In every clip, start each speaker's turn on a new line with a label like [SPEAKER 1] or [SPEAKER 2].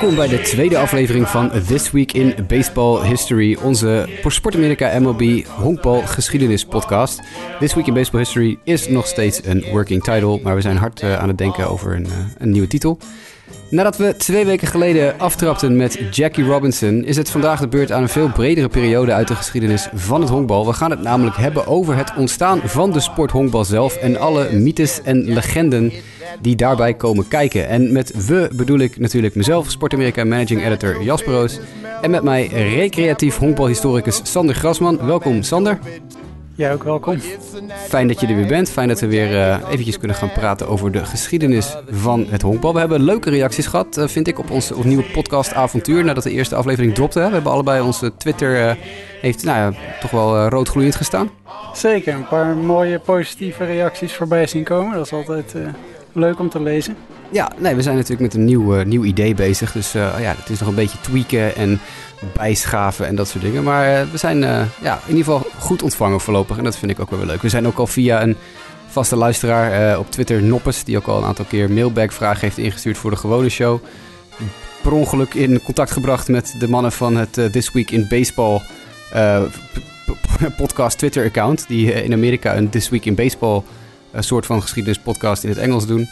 [SPEAKER 1] Welkom bij de tweede aflevering van This Week in Baseball History, onze voor Sport Amerika MLB honkbal geschiedenis podcast. This Week in Baseball History is nog steeds een working title, maar we zijn hard uh, aan het denken over een, uh, een nieuwe titel. Nadat we twee weken geleden aftrapten met Jackie Robinson, is het vandaag de beurt aan een veel bredere periode uit de geschiedenis van het honkbal. We gaan het namelijk hebben over het ontstaan van de sport honkbal zelf en alle mythes en legenden die daarbij komen kijken. En met we bedoel ik natuurlijk mezelf, Sport Amerika Managing Editor Jasper Roos. En met mij recreatief honkbalhistoricus Sander Grasman. Welkom Sander.
[SPEAKER 2] Ja, ook welkom.
[SPEAKER 1] Fijn dat je er weer bent. Fijn dat we weer uh, eventjes kunnen gaan praten over de geschiedenis van het honkbal. We hebben leuke reacties gehad, uh, vind ik, op ons op nieuwe podcast Avontuur. Nadat de eerste aflevering dropte. We hebben allebei onze Twitter, uh, heeft nou ja, toch wel roodgloeiend gestaan.
[SPEAKER 2] Zeker, een paar mooie positieve reacties voorbij zien komen. Dat is altijd leuk om te lezen.
[SPEAKER 1] Ja, nee, we zijn natuurlijk met een nieuw, nieuw idee bezig. Dus ja, het is nog een beetje tweaken en bijschaven en dat soort dingen. Maar we zijn ja, in ieder geval goed ontvangen voorlopig. En dat vind ik ook wel weer leuk. We zijn ook al via een vaste luisteraar op Twitter, Noppes, die ook al een aantal keer mailbag-vragen heeft ingestuurd voor de gewone show. Per ongeluk in contact gebracht met de mannen van het This Week in Baseball podcast Twitter-account. Die in Amerika een This Week in Baseball soort van geschiedenispodcast in het Engels doen.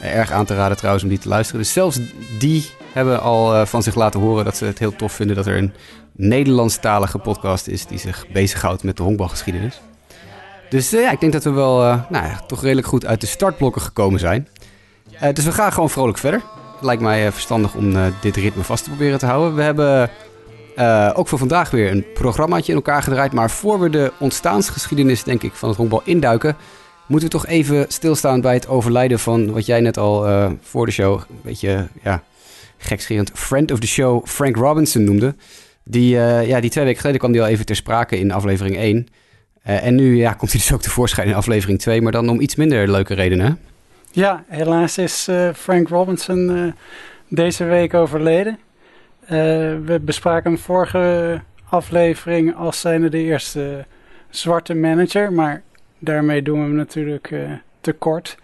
[SPEAKER 1] Erg aan te raden trouwens om die te luisteren. Dus zelfs die hebben al uh, van zich laten horen dat ze het heel tof vinden dat er een Nederlandstalige podcast is die zich bezighoudt met de honkbalgeschiedenis. Dus uh, ja, ik denk dat we wel uh, nou, ja, toch redelijk goed uit de startblokken gekomen zijn. dus we gaan gewoon vrolijk verder. Het lijkt mij verstandig om dit ritme vast te proberen te houden. We hebben ook voor vandaag weer een programmaatje in elkaar gedraaid. Maar voor we de ontstaansgeschiedenis, denk ik, van het honkbal induiken, moeten we toch even stilstaan bij het overlijden van wat jij net al voor de show een beetje ja, gekscherend friend of the show Frank Robinson noemde. Die, uh, ja, die twee weken geleden kwam die al even ter sprake in aflevering 1. Uh, en nu ja, komt hij dus ook tevoorschijn in aflevering 2, maar dan om iets minder leuke redenen.
[SPEAKER 2] Ja, helaas is Frank Robinson deze week overleden. we bespraken hem vorige aflevering als zijnde de eerste zwarte manager, maar daarmee doen we hem natuurlijk tekort.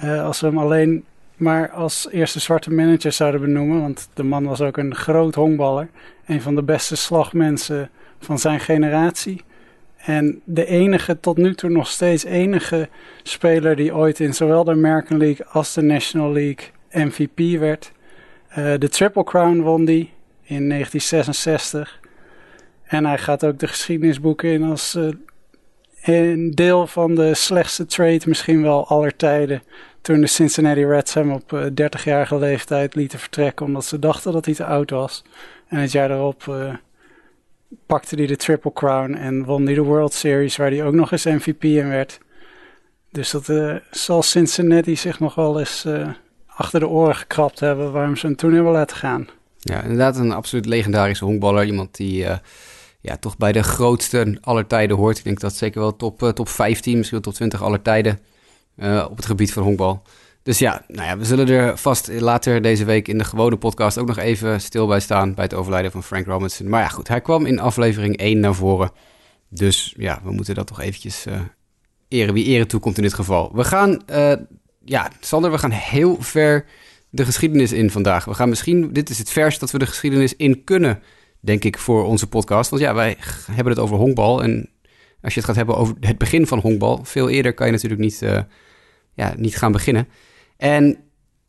[SPEAKER 2] als we hem alleen maar als eerste zwarte manager zouden benoemen. Want de man was ook een groot honkballer. Een van de beste slagmensen van zijn generatie. En de enige, tot nu toe nog steeds enige speler die ooit in zowel de American League als de National League MVP werd. Uh, de Triple Crown won die in 1966. En hij gaat ook de geschiedenisboeken in als uh, een deel van de slechtste trade misschien wel aller tijden toen de Cincinnati Reds hem op 30-jarige eh, leeftijd lieten vertrekken omdat ze dachten dat hij te oud was. En het jaar daarop uh, pakte hij de Triple Crown en won hij de World Series waar hij ook nog eens MVP in werd. Dus dat uh, zal Cincinnati zich nog wel eens achter de oren gekrapt hebben waarom ze hem toen hebben laten gaan.
[SPEAKER 1] Ja, inderdaad een absoluut legendarische honkballer. Iemand die ja, toch bij de grootste aller tijden hoort. Ik denk dat zeker wel top, top 15, misschien wel top 20 aller tijden uh, op het gebied van honkbal. Dus ja, nou ja, we zullen er vast later deze week in de gewone podcast ook nog even stil bij staan bij het overlijden van Frank Robinson. Maar ja, goed, hij kwam in aflevering 1 naar voren. Dus ja, we moeten dat toch eventjes uh, eren wie eren toekomt in dit geval. We gaan, ja, Sander, we gaan heel ver de geschiedenis in vandaag. We gaan misschien, dit is het vers dat we de geschiedenis in kunnen, denk ik, voor onze podcast. Want ja, wij hebben het over honkbal en als je het gaat hebben over het begin van honkbal, veel eerder kan je natuurlijk niet ja, niet gaan beginnen. En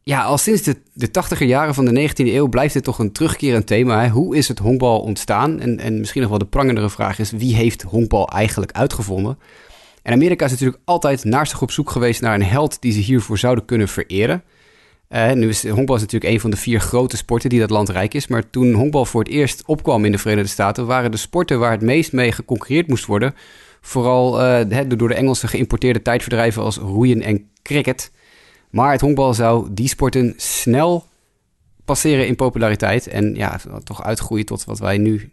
[SPEAKER 1] ja, al sinds de, de 80er jaren van de 19e eeuw blijft dit toch een terugkerend thema. Hoe is het honkbal ontstaan? En, en misschien nog wel de prangendere vraag is: wie heeft honkbal eigenlijk uitgevonden? En Amerika is natuurlijk altijd naar zich op zoek geweest naar een held die ze hiervoor zouden kunnen vereren. Uh, nu is honkbal is natuurlijk een van de vier grote sporten die dat land rijk is. Maar toen honkbal voor het eerst opkwam in de Verenigde Staten, waren de sporten waar het meest mee geconcurreerd moest worden. Vooral uh, door de Engelse geïmporteerde tijdverdrijven als roeien en cricket. Maar het honkbal zou die sporten snel passeren in populariteit. En ja, toch uitgroeien tot wat wij nu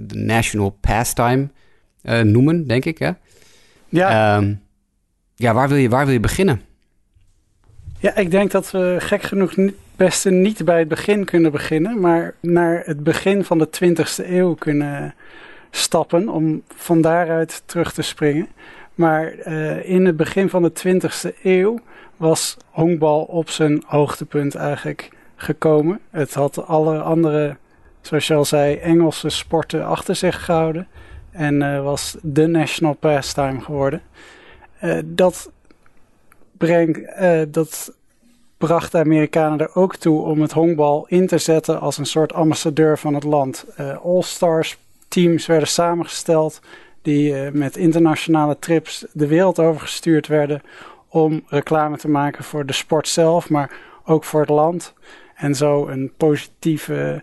[SPEAKER 1] de national pastime uh, noemen, denk ik. Hè?
[SPEAKER 2] Ja.
[SPEAKER 1] Um, ja, waar wil, je, waar wil je beginnen?
[SPEAKER 2] Ja, ik denk dat we gek genoeg best niet bij het begin kunnen beginnen, maar naar het begin van de 20e eeuw kunnen stappen om van daaruit terug te springen. Maar uh, in het begin van de 20e eeuw was honkbal op zijn hoogtepunt eigenlijk gekomen. Het had alle andere, zoals je al zei, Engelse sporten achter zich gehouden. En uh, was de national pastime geworden. Uh, dat, uh, dat bracht de Amerikanen er ook toe om het honkbal in te zetten als een soort ambassadeur van het land. All-Stars teams werden samengesteld die met internationale trips de wereld over gestuurd werden om reclame te maken voor de sport zelf, maar ook voor het land. En zo een positieve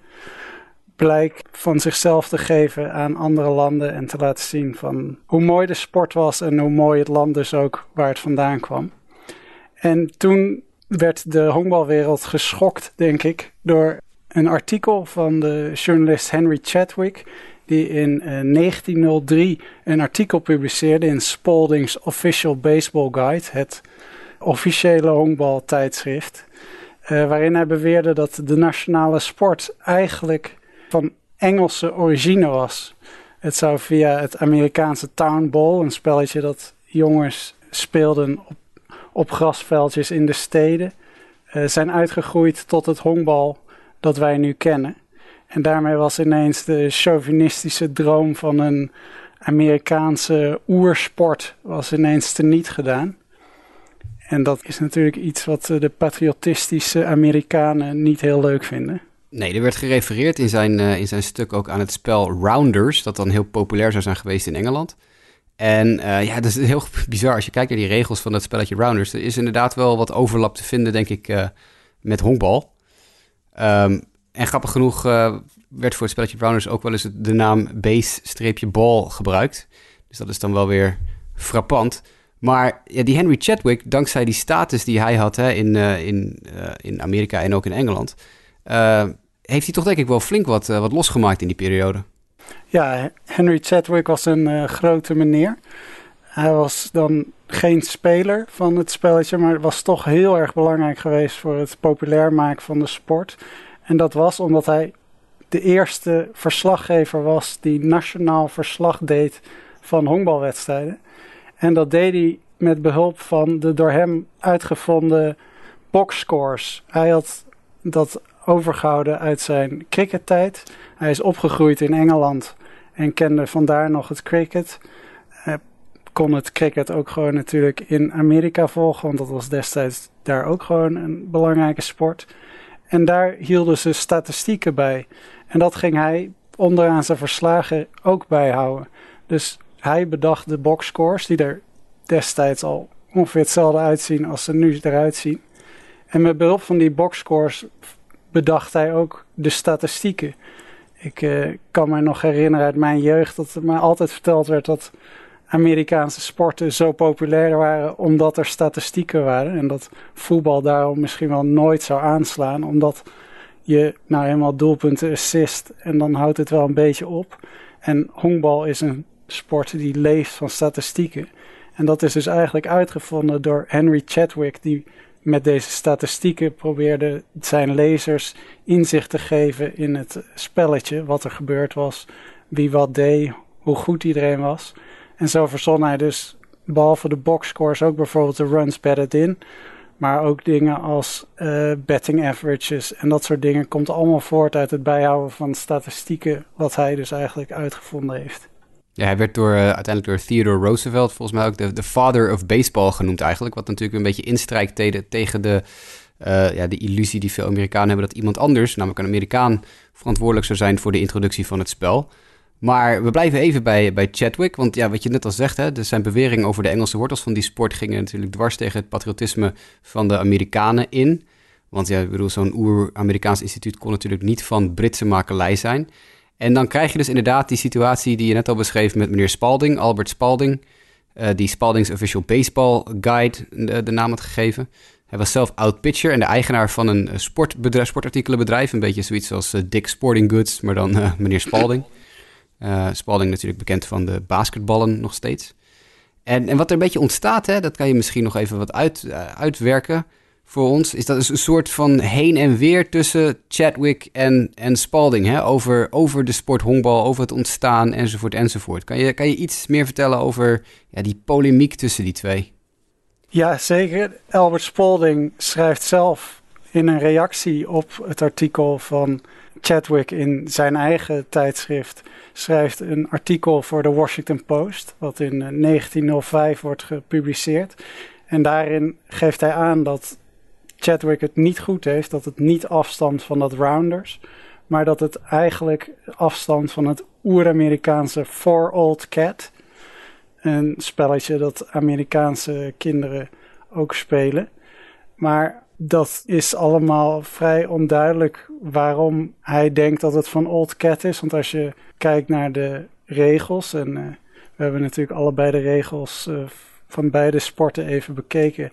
[SPEAKER 2] blijk van zichzelf te geven aan andere landen en te laten zien van hoe mooi de sport was en hoe mooi het land dus ook waar het vandaan kwam. En toen werd de honkbalwereld geschokt, denk ik, door een artikel van de journalist Henry Chadwick, die in 1903 eh, een artikel publiceerde in Spalding's Official Baseball Guide, het officiële honkbaltijdschrift, uh, waarin hij beweerde dat de nationale sport eigenlijk van Engelse origine was. Het zou via het Amerikaanse Town Ball, een spelletje dat jongens speelden op, op grasveldjes in de steden, uh, zijn uitgegroeid tot het honkbal dat wij nu kennen. En daarmee was ineens de chauvinistische droom van een Amerikaanse oersport was ineens teniet gedaan. En dat is natuurlijk iets wat de patriotistische Amerikanen niet heel leuk vinden.
[SPEAKER 1] Nee, er werd gerefereerd in zijn, uh, in zijn stuk ook aan het spel Rounders, dat dan heel populair zou zijn geweest in Engeland. En uh, ja, dat is heel bizar. Als je kijkt naar die regels van dat spelletje Rounders, er is inderdaad wel wat overlap te vinden, denk ik, uh, met honkbal. Um, en grappig genoeg werd voor het spelletje Rounders ook wel eens de naam base-ball gebruikt. Dus dat is dan wel weer frappant. Maar ja, die Henry Chadwick, dankzij die status die hij had hè, in, in, in Amerika en ook in Engeland, heeft hij toch denk ik wel flink wat, wat losgemaakt in die periode.
[SPEAKER 2] Ja, Henry Chadwick was een grote meneer. Hij was dan geen speler van het spelletje, maar was toch heel erg belangrijk geweest voor het populair maken van de sport. En dat was omdat hij de eerste verslaggever was die nationaal verslag deed van honkbalwedstrijden. En dat deed hij met behulp van de door hem uitgevonden boxscores. Hij had dat overgehouden uit zijn crickettijd. Hij is opgegroeid in Engeland en kende vandaar nog het cricket. Hij kon het cricket ook gewoon natuurlijk in Amerika volgen, want dat was destijds daar ook gewoon een belangrijke sport. En daar hielden ze statistieken bij. En dat ging hij onderaan zijn verslagen ook bijhouden. Dus hij bedacht de boxscores, die er destijds al ongeveer hetzelfde uitzien als ze nu eruit zien. En met behulp van die boxscores bedacht hij ook de statistieken. Ik uh, kan me nog herinneren uit mijn jeugd dat er mij altijd verteld werd dat Amerikaanse sporten zo populair waren omdat er statistieken waren. En dat voetbal daarom misschien wel nooit zou aanslaan, omdat je nou helemaal doelpunten assist en dan houdt het wel een beetje op. En honkbal is een sport die leeft van statistieken. En dat is dus eigenlijk uitgevonden door Henry Chadwick, die met deze statistieken probeerde zijn lezers inzicht te geven in het spelletje, wat er gebeurd was, wie wat deed, hoe goed iedereen was. En zo verzon hij dus, behalve de boxscores, ook bijvoorbeeld de runs batted in. Maar ook dingen als uh, betting averages en dat soort dingen komt allemaal voort uit het bijhouden van statistieken, wat hij dus eigenlijk uitgevonden heeft.
[SPEAKER 1] Hij werd door, uh, uiteindelijk door Theodore Roosevelt volgens mij ook de, de father of baseball genoemd eigenlijk. Wat natuurlijk een beetje instrijkt tegen, tegen de, uh, ja, de illusie die veel Amerikanen hebben dat iemand anders, namelijk een Amerikaan, verantwoordelijk zou zijn voor de introductie van het spel. Maar we blijven even bij, bij Chadwick, want ja, wat je net al zegt, hè, zijn beweringen over de Engelse wortels van die sport gingen natuurlijk dwars tegen het patriotisme van de Amerikanen in. Want ja, bedoel, zo'n oer-Amerikaans instituut kon natuurlijk niet van Britse makelij zijn. En dan krijg je dus inderdaad die situatie die je net al beschreef met meneer Spalding, Albert Spalding, uh, die Spalding's Official Baseball Guide de, de, naam had gegeven. Hij was zelf oud-pitcher en de eigenaar van een sportbedrijf, sportartikelenbedrijf. Een beetje zoiets als Dick Sporting Goods, maar dan meneer Spalding. Spalding natuurlijk bekend van de basketballen nog steeds. En, en wat er een beetje ontstaat, hè, dat kan je misschien nog even wat uit, uitwerken voor ons is dat een soort van heen en weer tussen Chadwick en, en Spalding. Hè? Over, over de sport honkbal, over het ontstaan enzovoort enzovoort. Kan je, kan je iets meer vertellen over ja, die polemiek tussen die twee?
[SPEAKER 2] Ja, zeker. Albert Spalding schrijft zelf in een reactie op het artikel van Chadwick in zijn eigen tijdschrift schrijft een artikel voor de Washington Post, wat in 1905 eh, wordt gepubliceerd. En daarin geeft hij aan dat Chadwick het niet goed heeft, dat het niet afstamt van dat Rounders, maar dat het eigenlijk afstamt van het oer-Amerikaanse Four Old Cat. Een spelletje dat Amerikaanse kinderen ook spelen. Maar dat is allemaal vrij onduidelijk waarom hij denkt dat het van Old Cat is. Want als je kijkt naar de regels, en uh, we hebben natuurlijk allebei de regels uh, van beide sporten even bekeken,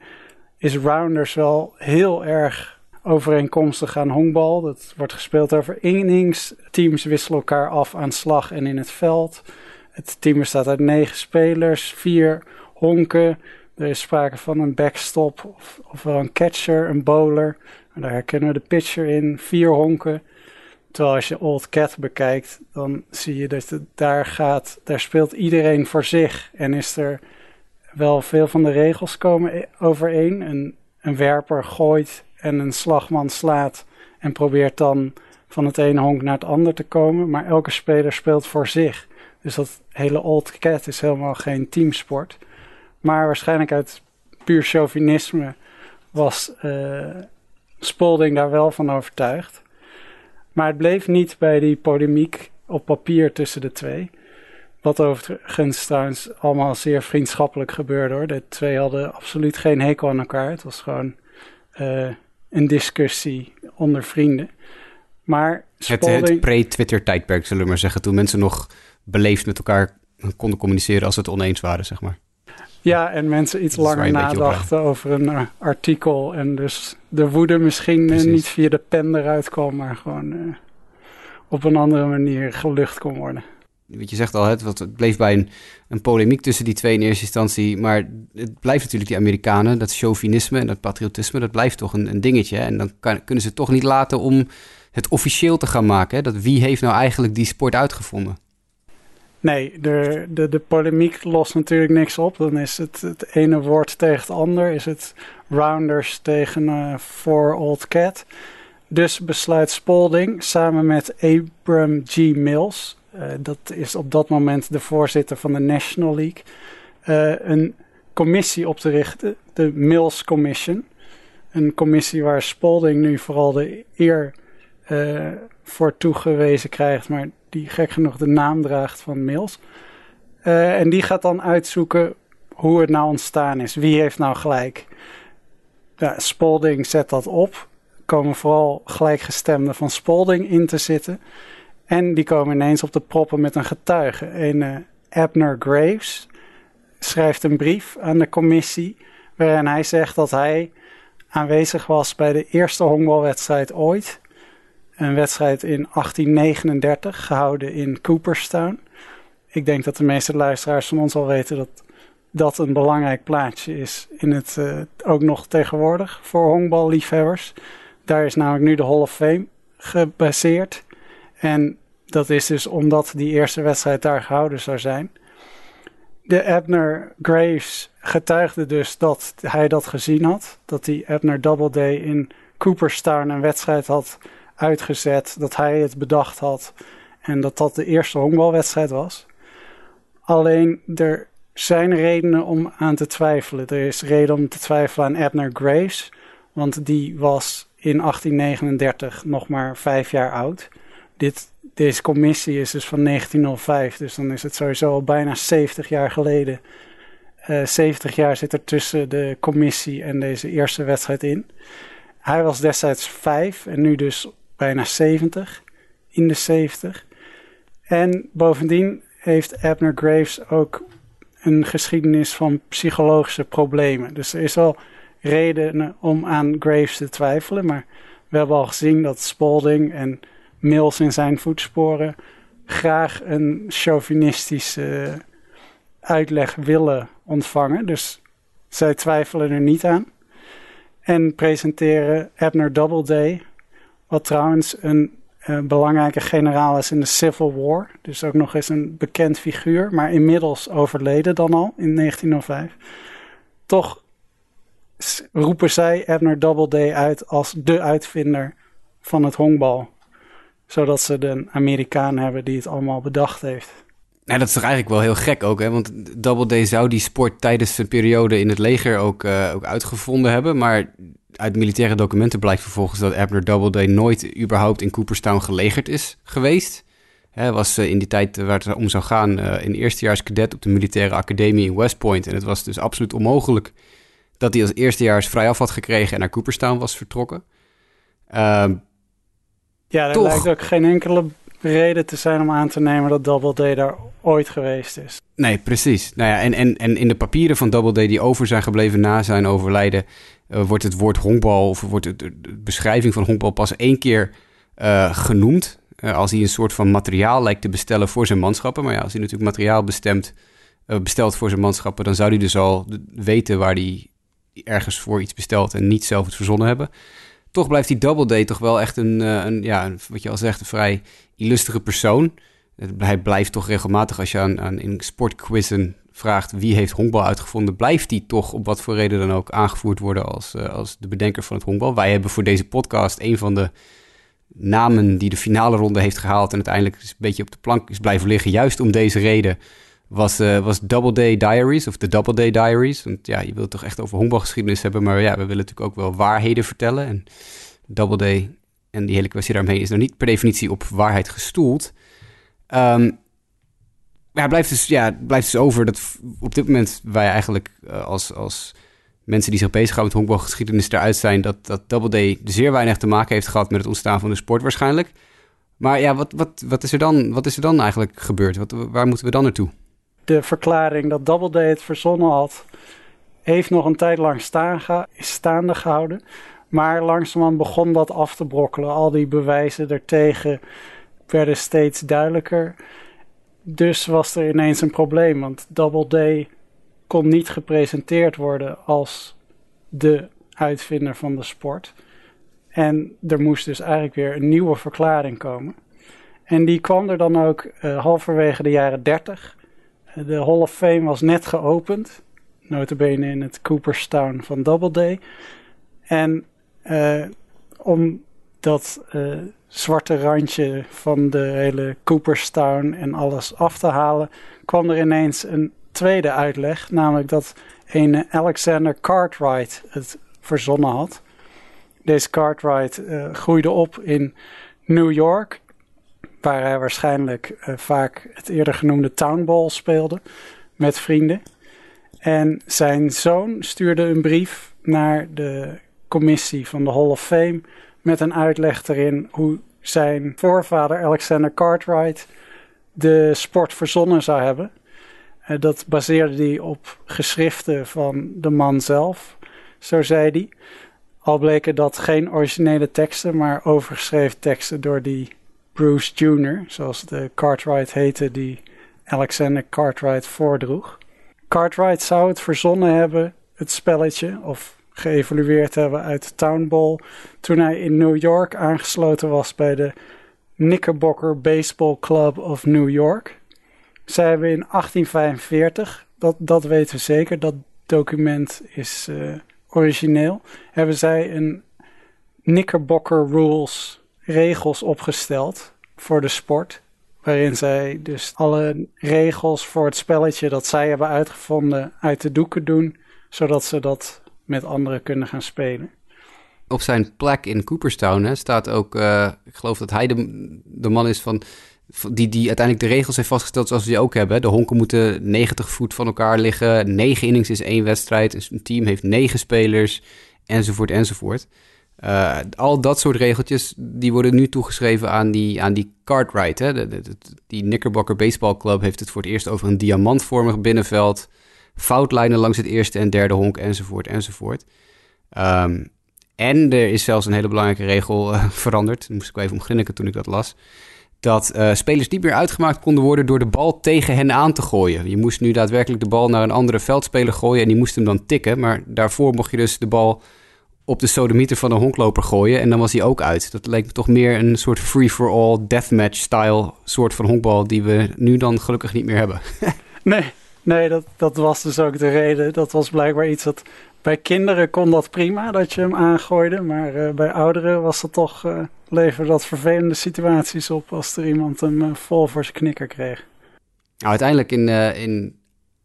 [SPEAKER 2] is Rounders wel heel erg overeenkomstig aan honkbal. Dat wordt gespeeld over innings. Teams wisselen elkaar af aan slag en in het veld. Het team bestaat uit negen spelers, vier honken. Er is sprake van een backstop of, ofwel een catcher, een bowler. Daar herkennen we de pitcher in, vier honken. Terwijl als je Old Cat bekijkt, dan zie je dat het daar gaat, daar speelt iedereen voor zich. En is er wel veel van de regels komen e- overeen. Een, een werper gooit en een slagman slaat en probeert dan van het ene honk naar het ander te komen. Maar elke speler speelt voor zich. Dus dat hele Old Cat is helemaal geen teamsport. Maar waarschijnlijk uit puur chauvinisme was uh, Spolding daar wel van overtuigd. Maar het bleef niet bij die polemiek op papier tussen de twee. Wat overigens trouwens allemaal zeer vriendschappelijk gebeurde hoor. De twee hadden absoluut geen hekel aan elkaar. Het was gewoon uh, een discussie onder vrienden. Maar
[SPEAKER 1] Spalding... Het, het pre-Twitter tijdperk zullen we maar zeggen. Toen mensen nog beleefd met elkaar konden communiceren als ze het oneens waren, zeg maar.
[SPEAKER 2] Ja, en mensen iets langer nadachten over een uh, artikel. En dus de woede misschien uh, niet via de pen eruit kwam, maar gewoon uh, op een andere manier gelucht kon worden.
[SPEAKER 1] Wat je zegt al, het, het bleef bij een, een polemiek tussen die twee in eerste instantie. Maar het blijft natuurlijk die Amerikanen, dat chauvinisme en dat patriotisme, dat blijft toch een, een dingetje. En dan kan, kunnen ze toch niet laten om het officieel te gaan maken. Hè? Dat wie heeft nou eigenlijk die sport uitgevonden?
[SPEAKER 2] Nee, de, de, de polemiek lost natuurlijk niks op. Dan is het het ene woord tegen het ander. Is het Rounders tegen uh, For Old Cat. Dus besluit Spalding samen met Abram G. Mills, dat is op dat moment de voorzitter van de National League, uh, een commissie op te richten, de Mills Commission. Een commissie waar Spalding nu vooral de eer voor toegewezen krijgt, maar die gek genoeg de naam draagt van Mills. En die gaat dan uitzoeken hoe het nou ontstaan is. Wie heeft nou gelijk? Ja, Spalding zet dat op. Komen vooral gelijkgestemden van Spalding in te zitten. En die komen ineens op de proppen met een getuige. Een uh, Abner Graves schrijft een brief aan de commissie. Waarin hij zegt dat hij aanwezig was bij de eerste honkbalwedstrijd ooit een wedstrijd in 1839 gehouden in Cooperstown. Ik denk dat de meeste luisteraars van ons al weten dat dat een belangrijk plaatsje is in het uh, ook nog tegenwoordig voor honkballiefhebbers. Daar is namelijk nu de Hall of Fame gebaseerd. En dat is dus omdat die eerste wedstrijd daar gehouden zou zijn. De Abner Graves getuigde dus dat hij dat gezien had. Dat die Abner Doubleday in Cooperstown een wedstrijd had uitgezet, dat hij het bedacht had en dat dat de eerste honkbalwedstrijd was. Alleen er zijn redenen om aan te twijfelen. Er is reden om te twijfelen aan Abner Graves, want die was in 1839 nog maar vijf jaar oud. Dit, deze commissie is dus van 1905, dus dan is het sowieso al bijna 70 jaar geleden. Uh, eh, 70 jaar zit er tussen de commissie en deze eerste wedstrijd in. Hij was destijds vijf en nu dus bijna 70, in de 70. En bovendien heeft Abner Graves ook een geschiedenis van psychologische problemen. Dus er is wel reden om aan Graves te twijfelen, maar we hebben al gezien dat Spalding en Mills in zijn voetsporen graag een chauvinistische uitleg willen ontvangen. Dus zij twijfelen er niet aan. En presenteren Abner Doubleday wat trouwens een uh, belangrijke generaal is in de Civil War. Dus ook nog eens een bekend figuur, maar inmiddels overleden dan al in 1905. Toch roepen zij Abner Doubleday uit als de uitvinder van het honkbal. Zodat ze de Amerikaan hebben die het allemaal bedacht heeft.
[SPEAKER 1] Nou, dat is toch eigenlijk wel heel gek ook, hè? Want Doubleday zou die sport tijdens zijn periode in het leger ook, uh, ook uitgevonden hebben. Maar uit militaire documenten blijkt vervolgens dat Abner Doubleday nooit überhaupt in Cooperstown gelegerd is geweest. Hij was uh, in die tijd waar het om zou gaan uh, in eerstejaars cadet op de militaire academie in West Point. En het was dus absoluut onmogelijk dat hij als eerstejaars vrijaf had gekregen en naar Cooperstown was vertrokken.
[SPEAKER 2] Ja, er lijkt ook geen enkele reden te zijn om aan te nemen dat Doubleday daar ooit geweest is.
[SPEAKER 1] Nee, precies. Nou ja, en, en, en in de papieren van Doubleday die over zijn gebleven na zijn overlijden, uh, wordt het woord honkbal of wordt het, de beschrijving van honkbal pas één keer uh, genoemd. Uh, als hij een soort van materiaal lijkt te bestellen voor zijn manschappen. Maar ja, als hij natuurlijk materiaal bestemt, bestelt voor zijn manschappen, dan zou hij dus al weten waar hij ergens voor iets bestelt en niet zelf het verzonnen hebben. Toch blijft die Doubleday toch wel echt een, een ja, wat je al zegt, een vrij illustere persoon. Hij blijft toch regelmatig, als je aan, aan in sportquizzen vraagt wie heeft honkbal uitgevonden, blijft die toch op wat voor reden dan ook aangevoerd worden als, uh, als de bedenker van het honkbal. Wij hebben voor deze podcast een van de namen die de finale ronde heeft gehaald en uiteindelijk een beetje op de plank is blijven liggen, juist om deze reden, was, uh, was Double Day Diaries of de Double Day Diaries. Want ja, je wilt toch echt over honkbalgeschiedenis hebben, maar ja, we willen natuurlijk ook wel waarheden vertellen. En Double Day en die hele kwestie daarmee is nog niet per definitie op waarheid gestoeld. Um, ja, blijft dus, ja, blijft dus over dat op dit moment wij eigenlijk uh, als, als mensen die zich bezighouden met honkbalgeschiedenis eruit zijn, dat, dat Double Day zeer weinig te maken heeft gehad met het ontstaan van de sport waarschijnlijk. Maar ja, wat, wat, wat, is, er dan, wat is er dan eigenlijk gebeurd? Wat, waar moeten we dan naartoe?
[SPEAKER 2] De verklaring dat Double Day het verzonnen had, heeft nog een tijd lang staan, staande gehouden. Maar langzamerhand begon dat af te brokkelen. Al die bewijzen ertegen werden steeds duidelijker. Dus was er ineens een probleem, want Double Day kon niet gepresenteerd worden als de uitvinder van de sport. En er moest dus eigenlijk weer een nieuwe verklaring komen. En die kwam er dan ook uh, halverwege de jaren 30. De Hall of Fame was net geopend, notabene in het Cooperstown van Doubleday. En uh, om dat uh, zwarte randje van de hele Cooperstown en alles af te halen, kwam er ineens een tweede uitleg, namelijk dat een Alexander Cartwright het verzonnen had. Deze Cartwright uh, groeide op in New York, waar hij waarschijnlijk uh, vaak het eerder genoemde townball speelde met vrienden. En zijn zoon stuurde een brief naar de commissie van de Hall of Fame met een uitleg erin hoe zijn voorvader Alexander Cartwright de sport verzonnen zou hebben. Uh, dat baseerde hij op geschriften van de man zelf, zo zei hij. Al bleken dat geen originele teksten, maar overgeschreven teksten door die Bruce Jr., zoals de Cartwright heette, die Alexander Cartwright voordroeg. Cartwright zou het verzonnen hebben, het spelletje, of geëvolueerd hebben uit de Town Ball. Toen hij in New York aangesloten was bij de Knickerbocker Baseball Club of New York. Zij hebben in 1845, dat, dat weten we zeker, dat document is uh, origineel, hebben zij een Knickerbocker Rules regels opgesteld voor de sport. Waarin zij dus alle regels voor het spelletje dat zij hebben uitgevonden uit de doeken doen. Zodat ze dat met anderen kunnen gaan spelen.
[SPEAKER 1] Op zijn plek in Cooperstown staat ook, uh, ik geloof dat hij de, de man is van, die, die uiteindelijk de regels heeft vastgesteld zoals we die ook hebben. De honken moeten 90 voet van elkaar liggen, negen innings is één wedstrijd, een team heeft negen spelers, enzovoort, enzovoort. Uh, al dat soort regeltjes, die worden nu toegeschreven aan die, aan die Cartwright. Hè? De, die Knickerbocker Baseball Club heeft het voor het eerst over een diamantvormig binnenveld foutlijnen langs het eerste en derde honk, enzovoort, enzovoort. Um, en er is zelfs een hele belangrijke regel uh, veranderd. Daar moest ik wel even om grinniken toen ik dat las. Dat uh, spelers niet meer uitgemaakt konden worden door de bal tegen hen aan te gooien. Je moest nu daadwerkelijk de bal naar een andere veldspeler gooien en die moest hem dan tikken. Maar daarvoor mocht je dus de bal op de sodemieter van een honkloper gooien en dan was hij ook uit. Dat leek me toch meer een soort free-for-all deathmatch-style soort van honkbal die we nu dan gelukkig niet meer hebben.
[SPEAKER 2] nee, Nee, dat, dat was dus ook de reden. Dat was blijkbaar iets dat bij kinderen kon dat prima, dat je hem aangooide. Maar uh, bij ouderen was dat toch, uh, leverde dat vervelende situaties op als er iemand hem uh, vol voor zijn knikker kreeg.
[SPEAKER 1] Nou, uiteindelijk in, in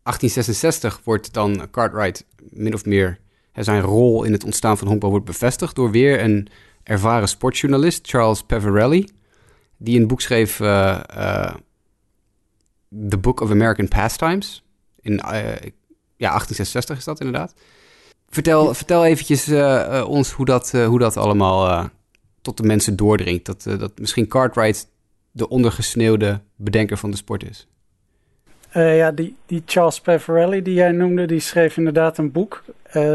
[SPEAKER 1] 1866 wordt dan Cartwright min of meer zijn rol in het ontstaan van honkbal wordt bevestigd door weer een ervaren sportjournalist, Charles Peverelli, die een boek schreef, The Book of American Pastimes. In ja, 1866 is dat inderdaad. Vertel, vertel eventjes ons hoe dat, hoe dat allemaal tot de mensen doordringt. Dat, dat misschien Cartwright de ondergesneeuwde bedenker van de sport is.
[SPEAKER 2] Ja, die, die Charles Peverelli die jij noemde, die schreef inderdaad een boek.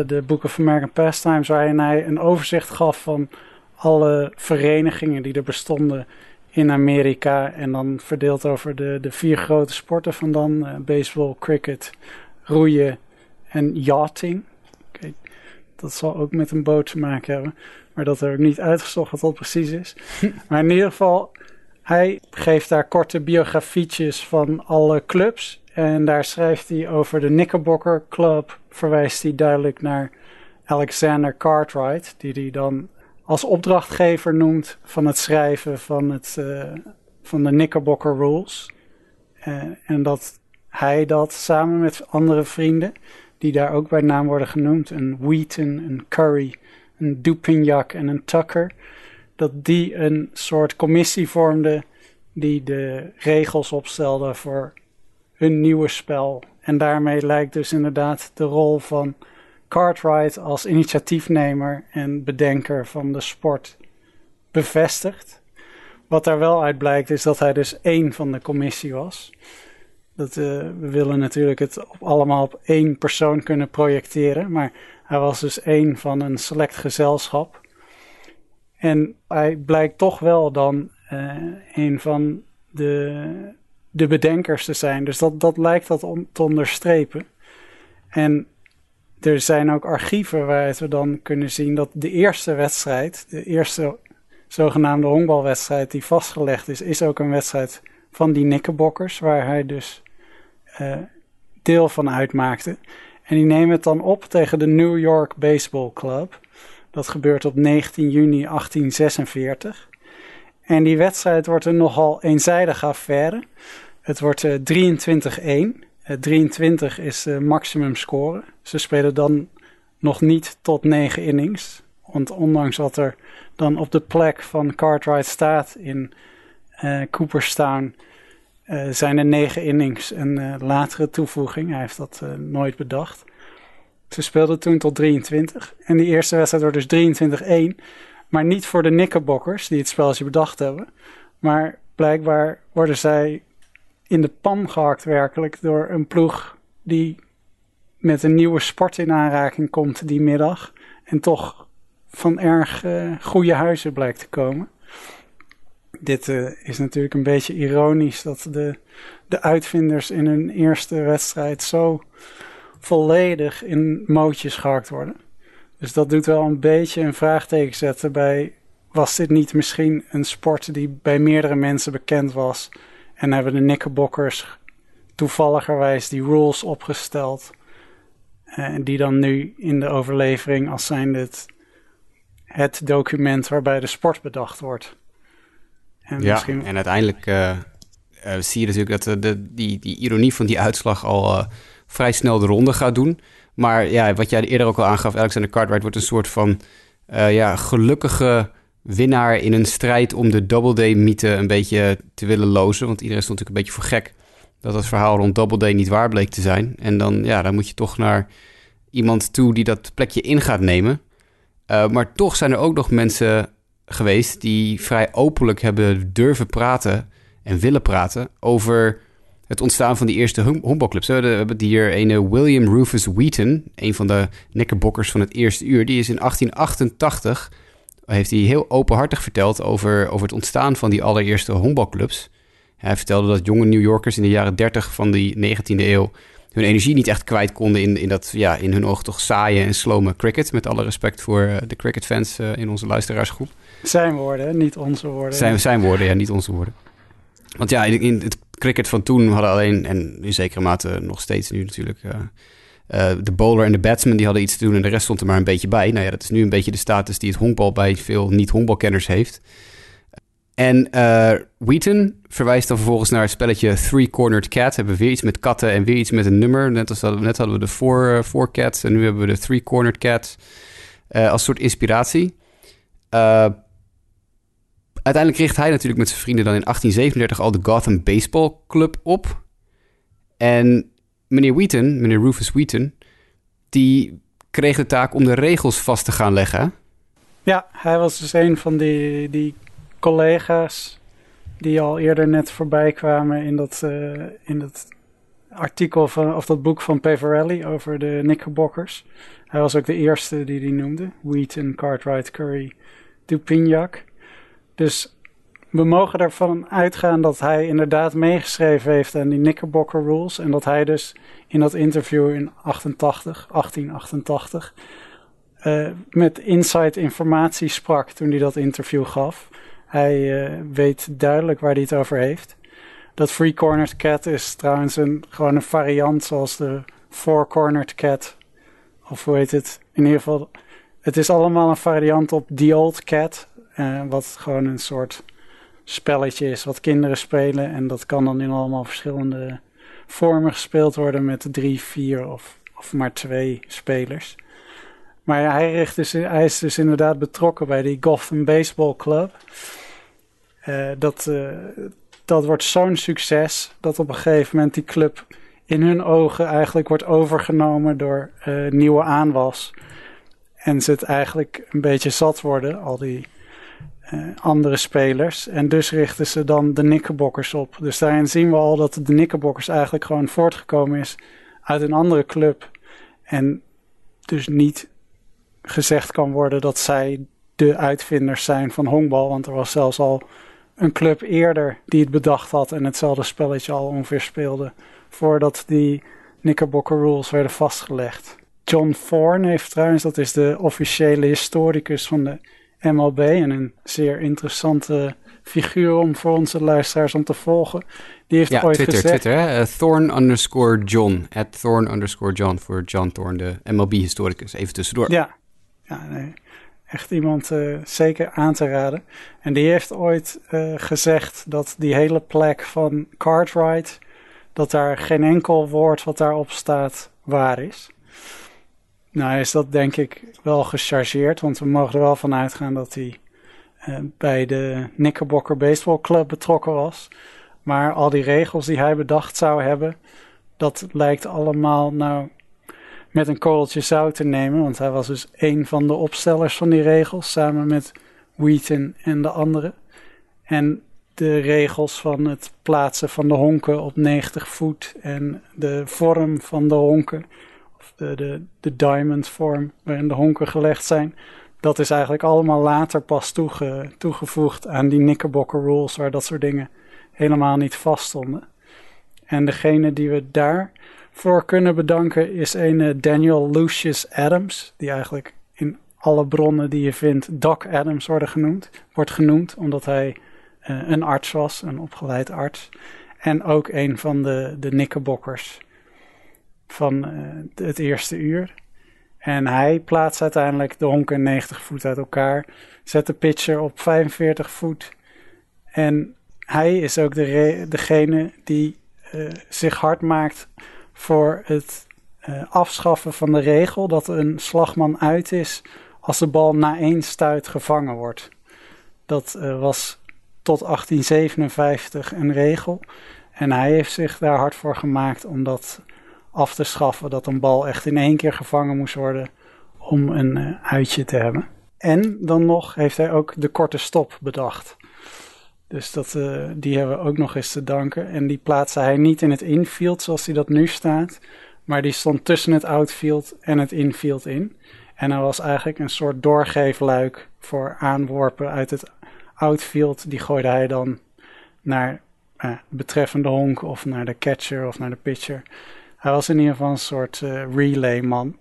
[SPEAKER 2] de Book of American Pastimes, waarin hij een overzicht gaf van alle verenigingen die er bestonden in Amerika. En dan verdeeld over de, de vier grote sporten van dan. baseball, cricket, roeien en yachting dat zal ook met een boot te maken hebben. Maar dat heb ik niet uitgezocht wat dat precies is. maar in ieder geval, hij geeft daar korte biografietjes van alle clubs. En daar schrijft hij over de Knickerbocker Club. Verwijst hij duidelijk naar Alexander Cartwright. Die hij dan als opdrachtgever noemt van het schrijven van, het, uh, van de Knickerbocker Rules. Uh, en dat hij dat samen met andere vrienden die daar ook bij naam worden genoemd. Een Wheaton, een Curry, een Dupignac en een Tucker. Dat die een soort commissie vormden die de regels opstelde voor hun nieuwe spel. En daarmee lijkt dus inderdaad de rol van Cartwright als initiatiefnemer en bedenker van de sport bevestigd. Wat daar wel uit blijkt is dat hij dus één van de commissie was. Dat, uh, we willen natuurlijk het allemaal op één persoon kunnen projecteren. Maar hij was dus één van een select gezelschap. En hij blijkt toch wel dan uh, een van de, de bedenkers te zijn. Dus dat, dat lijkt dat om, te onderstrepen. En er zijn ook archieven waaruit we dan kunnen zien dat de eerste wedstrijd, de eerste zogenaamde honkbalwedstrijd die vastgelegd is, is ook een wedstrijd van die Knickerbockers, waar hij dus uh, deel van uitmaakte. En die nemen het dan op tegen de New York Baseball Club. Dat gebeurt op 19 juni 1846. En die wedstrijd wordt een nogal eenzijdige affaire. Het wordt uh, 23-1. 23 is de maximum score. Ze spelen dan nog niet tot 9 innings. Want ondanks wat er dan op de plek van Cartwright staat in uh, Cooperstown zijn er negen innings een uh, latere toevoeging. Hij heeft dat nooit bedacht. Ze speelden toen tot 23. En die eerste wedstrijd wordt dus 23-1. Maar niet voor de Knickerbockers die het spelletje bedacht hebben. Maar blijkbaar worden zij in de pan gehakt werkelijk door een ploeg die met een nieuwe sport in aanraking komt die middag. En toch van erg goede huizen blijkt te komen dit uh, is natuurlijk een beetje ironisch dat de, de uitvinders in hun eerste wedstrijd zo volledig in mootjes gehakt worden. Dus dat doet wel een beetje een vraagteken zetten bij: was dit niet misschien een sport die bij meerdere mensen bekend was? En hebben de Knickerbockers toevalligerwijs die rules opgesteld. En die dan nu in de overlevering als zijn het, het document waarbij de sport bedacht wordt.
[SPEAKER 1] En ja, misschien... en uiteindelijk uh, uh, zie je natuurlijk dat de, die, die ironie van die uitslag al uh, vrij snel de ronde gaat doen. Maar ja, wat jij eerder ook al aangaf, Alexander Cartwright wordt een soort van ja, gelukkige winnaar in een strijd om de Doubleday-mythe een beetje te willen lozen. Want iedereen stond natuurlijk een beetje voor gek dat het verhaal rond Doubleday niet waar bleek te zijn. En dan, ja, dan moet je toch naar iemand toe die dat plekje in gaat nemen. maar toch zijn er ook nog mensen geweest die vrij openlijk hebben durven praten en willen praten over het ontstaan van die eerste honkbalclubs. We hebben hier een William Rufus Wheaton, een van de nekkerbokkers van het eerste uur. Die is in 1888, heeft hij heel openhartig verteld over, over het ontstaan van die allereerste honkbalclubs. Hij vertelde dat jonge New Yorkers in de jaren 30 van die 19e eeuw hun energie niet echt kwijt konden in, in dat ja, in hun ogen toch saaie en slome cricket. Met alle respect voor uh, de cricketfans uh, in onze luisteraarsgroep.
[SPEAKER 2] Zijn woorden, niet onze woorden.
[SPEAKER 1] Zijn, zijn woorden, ja, niet onze woorden. Want ja, in het cricket van toen hadden alleen, en in zekere mate nog steeds nu natuurlijk, uh, de bowler en de batsman die hadden iets te doen en de rest stond er maar een beetje bij. Nou ja, dat is nu een beetje de status die het honkbal bij veel niet-honkbalkenners heeft. En uh, Wheaton verwijst dan vervolgens naar het spelletje Three Cornered Cat. Hebben we weer iets met katten en weer iets met een nummer. Net, als net hadden we de Four, four Cats en nu hebben we de Three Cornered Cat als soort inspiratie. Uiteindelijk richt hij natuurlijk met zijn vrienden dan in 1837 al de Gotham Baseball Club op. En meneer Wheaton, meneer Rufus Wheaton, die kreeg de taak om de regels vast te gaan leggen.
[SPEAKER 2] Ja, hij was dus een van die, die collega's die al eerder net voorbij kwamen in dat, uh, in dat artikel van, of dat boek van Pavarelli over de Knickerbockers. Hij was ook de eerste die die noemde. Wheaton, Cartwright, Curry, Dupignac. Dus we mogen ervan uitgaan dat hij inderdaad meegeschreven heeft aan die Knickerbocker Rules. En dat hij dus in dat interview in 88, 1888 uh, met inside informatie sprak toen hij dat interview gaf. Hij uh, weet duidelijk waar hij het over heeft. Dat Free Cornered Cat is trouwens een, gewoon een variant zoals de Four Cornered Cat. Of hoe heet het? In ieder geval, het is allemaal een variant op The Old Cat. Uh, wat gewoon een soort spelletje is wat kinderen spelen. En dat kan dan in allemaal verschillende vormen gespeeld worden met drie, vier of, of maar twee spelers. Maar hij, richt dus, is dus inderdaad betrokken bij die Gotham Baseball Club. Uh, dat, uh, dat wordt zo'n succes dat op een gegeven moment die club in hun ogen eigenlijk wordt overgenomen door nieuwe aanwas. En ze het eigenlijk een beetje zat worden, al die andere spelers. En dus richten ze dan de Knickerbockers op. Dus daarin zien we al dat de Knickerbockers eigenlijk gewoon voortgekomen is uit een andere club. En dus niet gezegd kan worden dat zij de uitvinders zijn van honkbal. Want er was zelfs al een club eerder die het bedacht had en hetzelfde spelletje al ongeveer speelde. Voordat die Knickerbocker Rules werden vastgelegd. John Thorne heeft trouwens, dat is de officiële historicus van de MLB. En een zeer interessante figuur om voor onze luisteraars om te volgen. Die heeft
[SPEAKER 1] ja,
[SPEAKER 2] ooit
[SPEAKER 1] Twitter,
[SPEAKER 2] gezegd...
[SPEAKER 1] Twitter, hè? Uh, Thorne underscore John. At Thorne underscore John voor John Thorne, de MLB-historicus. Even tussendoor.
[SPEAKER 2] Ja, ja nee. echt iemand uh, zeker aan te raden. En die heeft ooit uh, gezegd dat die hele plek van Cartwright... dat daar geen enkel woord wat daarop staat waar is. Nou is dat denk ik wel gechargeerd, want we mogen er wel van uitgaan dat hij uh, bij de Knickerbocker Baseball Club betrokken was. Maar al die regels die hij bedacht zou hebben, dat lijkt allemaal nou met een korreltje zout te nemen. Want hij was dus een van de opstellers van die regels, samen met Wheaton en de anderen. En de regels van het plaatsen van de honken op 90 voet en de vorm van de honken, de, de, de diamond vorm waarin de honken gelegd zijn, dat is eigenlijk allemaal later pas toege, toegevoegd aan die Knickerbocker rules, waar dat soort dingen helemaal niet vast stonden. En degene die we daarvoor kunnen bedanken is een Daniel Lucius Adams, die eigenlijk in alle bronnen die je vindt Doc Adams worden genoemd, wordt genoemd, omdat hij uh, een arts was, een opgeleid arts. En ook een van de, de van uh, het eerste uur. En hij plaatst uiteindelijk de honken 90 voet uit elkaar. Zet de pitcher op 45 voet. En hij is ook de degene die uh, zich hard maakt voor het uh, afschaffen van de regel dat een slagman uit is als de bal na één stuit gevangen wordt. Dat was tot 1857 een regel. En hij heeft zich daar hard voor gemaakt om dat af te schaffen. Dat een bal echt in één keer gevangen moest worden om een uh, uitje te hebben. En dan nog heeft hij ook de korte stop bedacht. Dus dat, uh, die hebben we ook nog eens te danken. En die plaatste hij niet in het infield zoals hij dat nu staat. Maar die stond tussen het outfield en het infield in. En hij was eigenlijk een soort doorgeefluik voor aanworpen uit het outfield. Die gooide hij dan naar uh, betreffende honk of naar de catcher of naar de pitcher. Hij was in ieder geval een soort uh, relayman.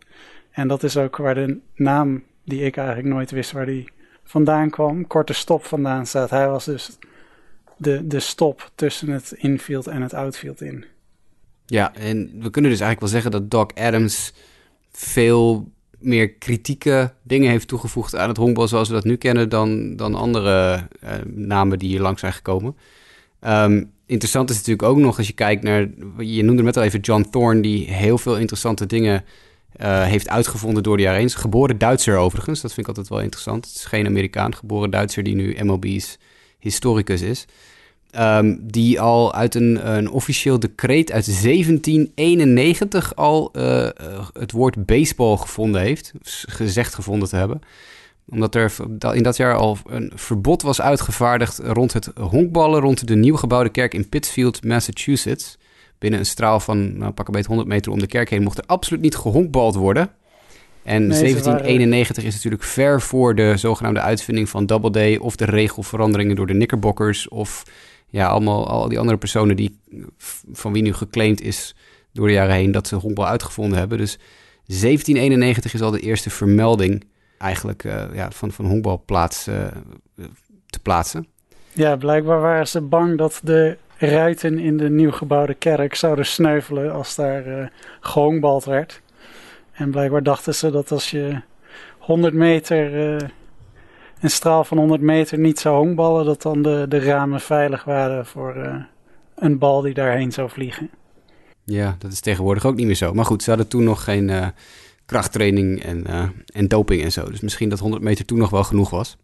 [SPEAKER 2] En dat is ook waar de naam die ik eigenlijk nooit wist waar die vandaan kwam, korte stop vandaan staat. Hij was dus de, de stop tussen het infield en het outfield in.
[SPEAKER 1] Ja, en we kunnen dus eigenlijk wel zeggen dat Doc Adams veel meer kritieke dingen heeft toegevoegd aan het honkbal zoals we dat nu kennen dan, dan andere uh, namen die hier langs zijn gekomen. Um, interessant is natuurlijk ook nog als je kijkt naar, je noemde net al even John Thorne, die heel veel interessante dingen uh, heeft uitgevonden door de jaren heen. Geboren Duitser overigens, dat vind ik altijd wel interessant. Het is geen Amerikaan, geboren Duitser die nu MLB's historicus is. Um, die al uit een, een officieel decreet uit 1791 al uh, het woord baseball gevonden heeft, gezegd gevonden te hebben omdat er in dat jaar al een verbod was uitgevaardigd rond het honkballen rond de nieuw gebouwde kerk in Pittsfield, Massachusetts. Binnen een straal van nou, pak een beetje 100 meter om de kerk heen mocht er absoluut niet gehonkbald worden. En 1791 is natuurlijk ver voor de zogenaamde uitvinding van Double Day of de regelveranderingen door de Knickerbockers of ja, allemaal al die andere personen die, van wie nu geclaimd is door de jaren heen dat ze honkbal uitgevonden hebben. Dus 1791 is al de eerste vermelding eigenlijk uh, ja, van, van honkbal plaats, uh, te plaatsen.
[SPEAKER 2] Ja, blijkbaar waren ze bang dat de ruiten in de nieuw gebouwde kerk zouden sneuvelen als daar uh, gehonkbald werd. En blijkbaar dachten ze dat als je 100 meter, een straal van 100 meter niet zou honkballen, dat dan de, de ramen veilig waren voor een bal die daarheen zou vliegen.
[SPEAKER 1] Ja, dat is tegenwoordig ook niet meer zo. Maar goed, ze hadden toen nog geen krachttraining en, uh, en doping en zo. Dus misschien dat 100 meter toen nog wel genoeg was.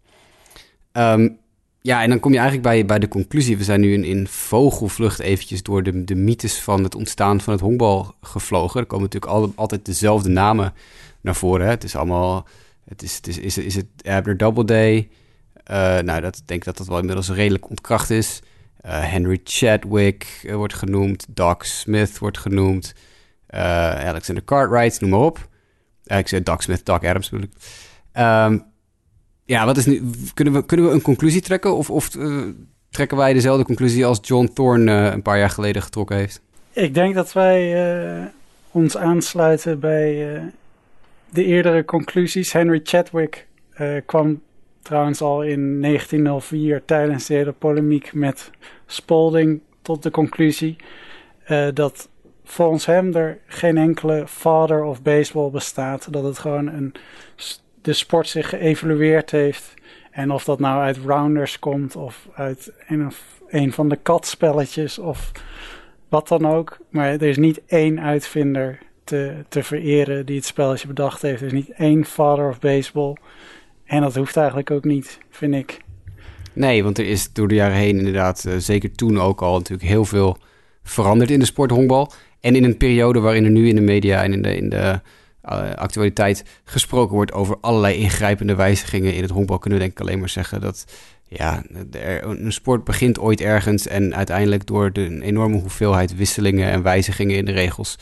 [SPEAKER 1] Um, ja, en dan kom je eigenlijk bij, bij de conclusie. We zijn nu in, vogelvlucht eventjes door de, de mythes van het ontstaan van het honkbal gevlogen. Er komen natuurlijk al, altijd dezelfde namen naar voren. Hè. Het is allemaal... Het is, het is, is, is het Abner Doubleday? Uh, nou, dat denk ik dat dat wel inmiddels redelijk ontkracht is. Uh, Henry Chadwick wordt genoemd. Doc Smith wordt genoemd. Alexander Cartwright, noem maar op. Ik zei Doc Smith, Doc Adams ik. Ja, wat is nu... Kunnen we, kunnen we een conclusie trekken? Of, of uh, trekken wij dezelfde conclusie als John Thorne uh, een paar jaar geleden getrokken heeft?
[SPEAKER 2] Ik denk dat wij uh, ons aansluiten bij de eerdere conclusies. Henry Chadwick kwam trouwens al in 1904 tijdens de hele polemiek met Spalding tot de conclusie dat volgens hem er geen enkele father of baseball bestaat. Dat het gewoon een, de sport zich geëvolueerd heeft. En of dat nou uit Rounders komt of uit een, of van de katspelletjes of wat dan ook. Maar er is niet één uitvinder te, te vereren die het spelletje bedacht heeft. Er is niet één father of baseball. En dat hoeft eigenlijk ook niet, vind ik.
[SPEAKER 1] Nee, want er is door de jaren heen inderdaad, uh, zeker toen ook al, natuurlijk heel veel veranderd in de sport honkbal. En in een periode waarin er nu in de media en in de, in de uh, actualiteit gesproken wordt over allerlei ingrijpende wijzigingen in het honkbal, kunnen we denk ik alleen maar zeggen dat ja, een sport begint ooit ergens en uiteindelijk door de enorme hoeveelheid wisselingen en wijzigingen in de regels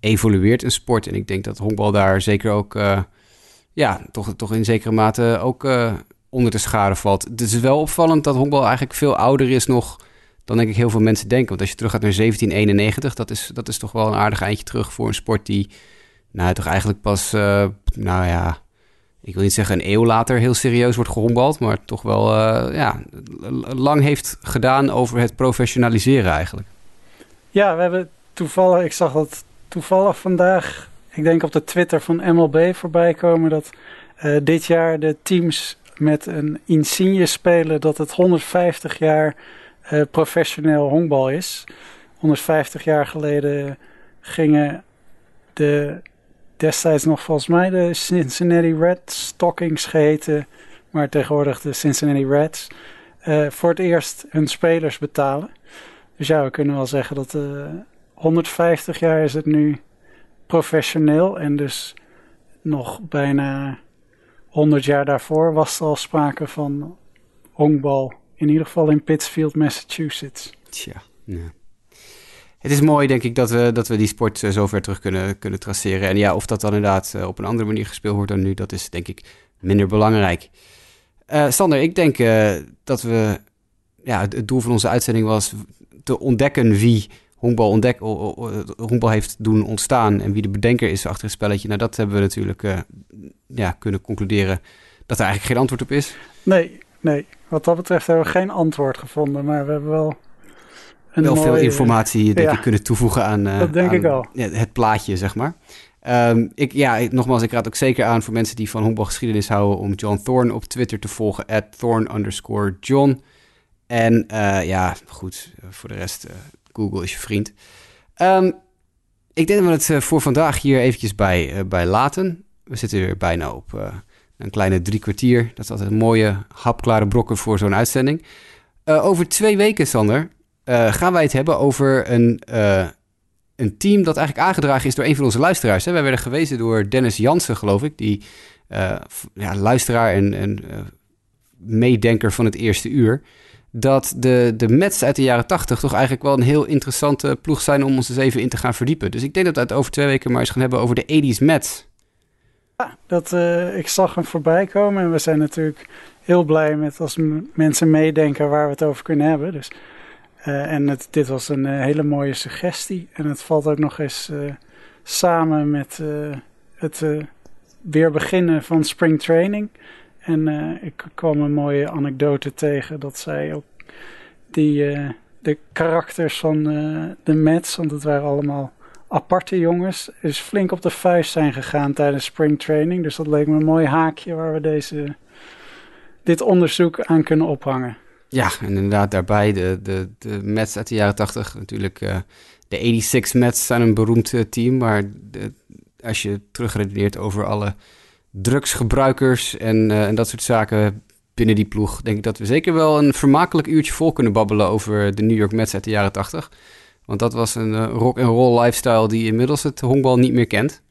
[SPEAKER 1] evolueert een sport. En ik denk dat honkbal daar zeker ook, uh, ja, toch, toch in zekere mate ook uh, onder de schade valt. Het is wel opvallend dat honkbal eigenlijk veel ouder is nog dan denk ik heel veel mensen denken. Want als je terug gaat naar 1791, dat is, dat is toch wel een aardig eindje terug voor een sport die, nou, toch eigenlijk pas, uh, nou ja, ik wil niet zeggen een eeuw later heel serieus wordt gehombald, maar toch wel, uh, ja, lang heeft gedaan over het professionaliseren eigenlijk.
[SPEAKER 2] Ja, we hebben toevallig, ik zag dat toevallig vandaag, ik denk op de Twitter van MLB voorbij komen, dat uh, dit jaar de teams met een insigne spelen dat het 150 jaar uh, professioneel honkbal is. 150 jaar geleden gingen de destijds nog volgens mij de Cincinnati Red Stockings geheten, maar tegenwoordig de Cincinnati Reds, uh, voor het eerst hun spelers betalen. Dus ja, we kunnen wel zeggen dat uh, eh, 150 jaar is het nu professioneel en dus nog bijna 100 jaar daarvoor was er al sprake van honkbal in ieder geval in Pittsfield, Massachusetts.
[SPEAKER 1] Tja, ja. Het is mooi, denk ik, dat we, dat we die sport uh, zo ver terug kunnen, kunnen traceren. En ja, of dat dan inderdaad uh, op een andere manier gespeeld wordt dan nu, dat is denk ik minder belangrijk. Uh, Sander, ik denk dat we... Ja, het, doel van onze uitzending was te ontdekken wie honkbal, ontdek, honkbal heeft doen ontstaan... en wie de bedenker is achter het spelletje. Nou, dat hebben we natuurlijk ja, kunnen concluderen dat er eigenlijk geen antwoord op is.
[SPEAKER 2] Nee, nee wat dat betreft hebben we geen antwoord gevonden, maar we hebben wel
[SPEAKER 1] wel veel informatie denk ik, kunnen toevoegen aan,
[SPEAKER 2] dat denk ik al.
[SPEAKER 1] het plaatje, zeg maar. Um, ik, ja, nogmaals, ik raad ook zeker aan voor mensen die van honkbalgeschiedenis houden om John Thorne op Twitter te volgen, at Thorne underscore John. En uh, ja, goed, voor de rest, uh, Google is je vriend. Um, ik denk dat we het voor vandaag hier eventjes bij, bij laten. We zitten weer bijna op een kleine drie kwartier. Dat is altijd een mooie, hapklare brokken voor zo'n uitzending. over twee weken, Sander, gaan wij het hebben over een een team dat eigenlijk aangedragen is door een van onze luisteraars. Hè. Wij werden gewezen door Dennis Jansen, geloof ik, die ja, luisteraar en, en meedenker van het eerste uur. Dat de, de Mets uit de jaren tachtig toch eigenlijk wel een heel interessante ploeg zijn om ons eens even in te gaan verdiepen. Dus ik denk dat we het over twee weken maar eens gaan hebben over de 80s Mets.
[SPEAKER 2] Ja, dat, uh, ik zag hem voorbij komen en we zijn natuurlijk heel blij met als mensen meedenken waar we het over kunnen hebben. Dus uh, en het, dit was een uh, hele mooie suggestie. En het valt ook nog eens samen met het weer beginnen van spring training. En ik kwam een mooie anekdote tegen dat zij ook die, de karakters van de Mets, want het waren allemaal aparte jongens, is flink op de vuist zijn gegaan tijdens spring training. Dus dat leek me een mooi haakje waar we deze, dit onderzoek aan kunnen ophangen.
[SPEAKER 1] Ja, en inderdaad daarbij de, de, de Mets uit de jaren 80. Natuurlijk, uh, de 86 Mets zijn een beroemd uh, team. Maar als je terugredeneert over alle drugsgebruikers en, uh, en dat soort zaken binnen die ploeg... denk ik dat we zeker wel een vermakelijk uurtje vol kunnen babbelen over de New York Mets uit de jaren 80. Want dat was een rock-and-roll lifestyle die inmiddels het honkbal niet meer kent.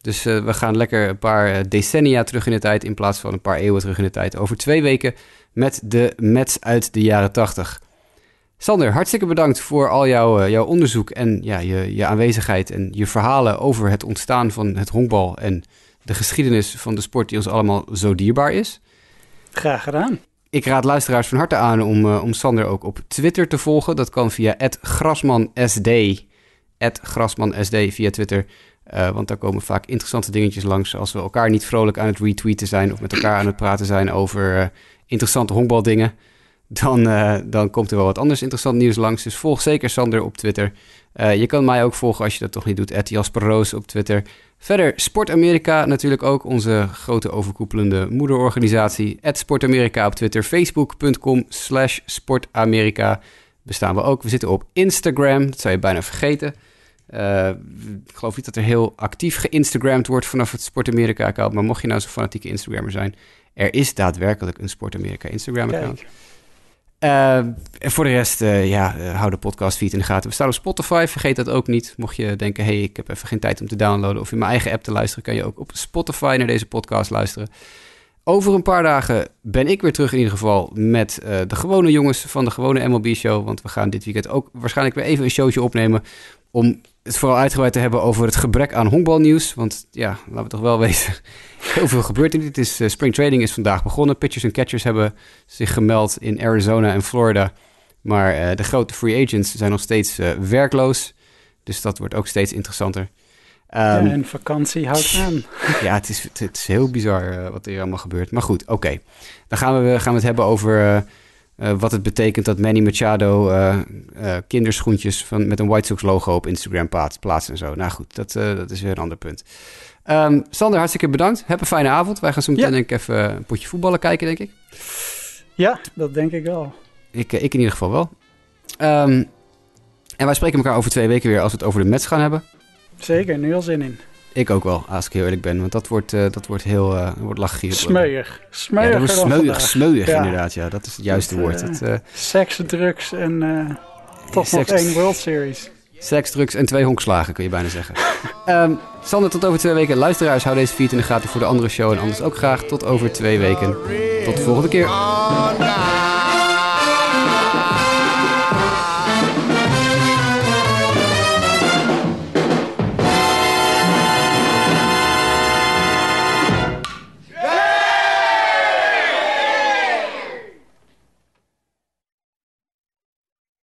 [SPEAKER 1] Dus we gaan lekker een paar decennia terug in de tijd... in plaats van een paar eeuwen terug in de tijd. Over twee weken met de Mets uit de jaren 80. Sander, hartstikke bedankt voor al jouw, eh, jouw onderzoek en ja, je, je aanwezigheid en je verhalen over het ontstaan van het honkbal en de geschiedenis van de sport die ons allemaal zo dierbaar is.
[SPEAKER 2] Graag gedaan.
[SPEAKER 1] Ik raad luisteraars van harte aan om, uh, om Sander ook op Twitter te volgen. Dat kan via @grasmansd, @grasmansd via Twitter. Uh, want daar komen vaak interessante dingetjes langs als we elkaar niet vrolijk aan het retweeten zijn of met elkaar aan het praten zijn over interessante honkbaldingen, dan, dan komt er wel wat anders interessant nieuws langs. Dus volg zeker Sander op Twitter. Je kan mij ook volgen als je dat toch niet doet. Jasper Roos op Twitter. Verder Sport Amerika natuurlijk ook. Onze grote overkoepelende moederorganisatie. Sport Amerika op Twitter. Facebook.com slash Sportamerika bestaan we ook. We zitten op Instagram. Dat zou je bijna vergeten. Uh, ik geloof niet dat er heel actief geïnstagramd wordt vanaf het Sport Amerika account. Maar mocht je nou zo'n fanatieke Instagrammer zijn, er is daadwerkelijk een Sport Amerika Instagram-account. En voor de rest, uh, ja, uh, hou de podcastfeed in de gaten. We staan op Spotify, vergeet dat ook niet. Mocht je denken, hey, ik heb even geen tijd om te downloaden... of in mijn eigen app te luisteren... kan je ook op Spotify naar deze podcast luisteren. Over een paar dagen ben ik weer terug in ieder geval... met de gewone jongens van de gewone MLB-show. Want we gaan dit weekend ook waarschijnlijk weer even een showtje opnemen... om het vooral uitgebreid te hebben over het gebrek aan honkbalnieuws. Want ja, laten we toch wel weten, heel veel gebeurt in dit. is, uh, spring training is vandaag begonnen. Pitchers en catchers hebben zich gemeld in Arizona en Florida. Maar uh, de grote free agents zijn nog steeds uh, werkloos. Dus dat wordt ook steeds interessanter. Um,
[SPEAKER 2] ja, en vakantie houdt aan.
[SPEAKER 1] ja, het is, het, is heel bizar wat er allemaal gebeurt. Maar goed, oké. Dan gaan we, gaan we het hebben over uh, wat het betekent dat Manny Machado uh, uh, kinderschoentjes van, met een White Sox logo op Instagram plaatst, en zo. Nou goed, dat, dat is weer een ander punt. Um, Sander, hartstikke bedankt. Heb een fijne avond. Wij gaan zo meteen ja. denk ik even een potje voetballen kijken, denk ik.
[SPEAKER 2] Ja, dat denk ik wel.
[SPEAKER 1] Ik, ik in ieder geval wel. Um, en wij spreken elkaar over twee weken weer als we het over de Mets gaan hebben.
[SPEAKER 2] Zeker, nu al zin in.
[SPEAKER 1] Ik ook wel, als ik heel eerlijk ben. Want dat wordt, uh, dat wordt heel uh, wordt lachig.
[SPEAKER 2] Smeuig. Smeuig.
[SPEAKER 1] Ja, dat smeuig, smeuig ja. inderdaad. Ja, dat is het juiste woord.
[SPEAKER 2] Uh,
[SPEAKER 1] het, uh,
[SPEAKER 2] seks, drugs en toch seks, nog één World Series.
[SPEAKER 1] Seks, drugs en twee honkslagen, kun je bijna zeggen. um, Sander, tot over twee weken. Luisteraars, hou deze feed in de gaten voor de andere show. En anders ook graag tot over twee weken. Tot de volgende keer.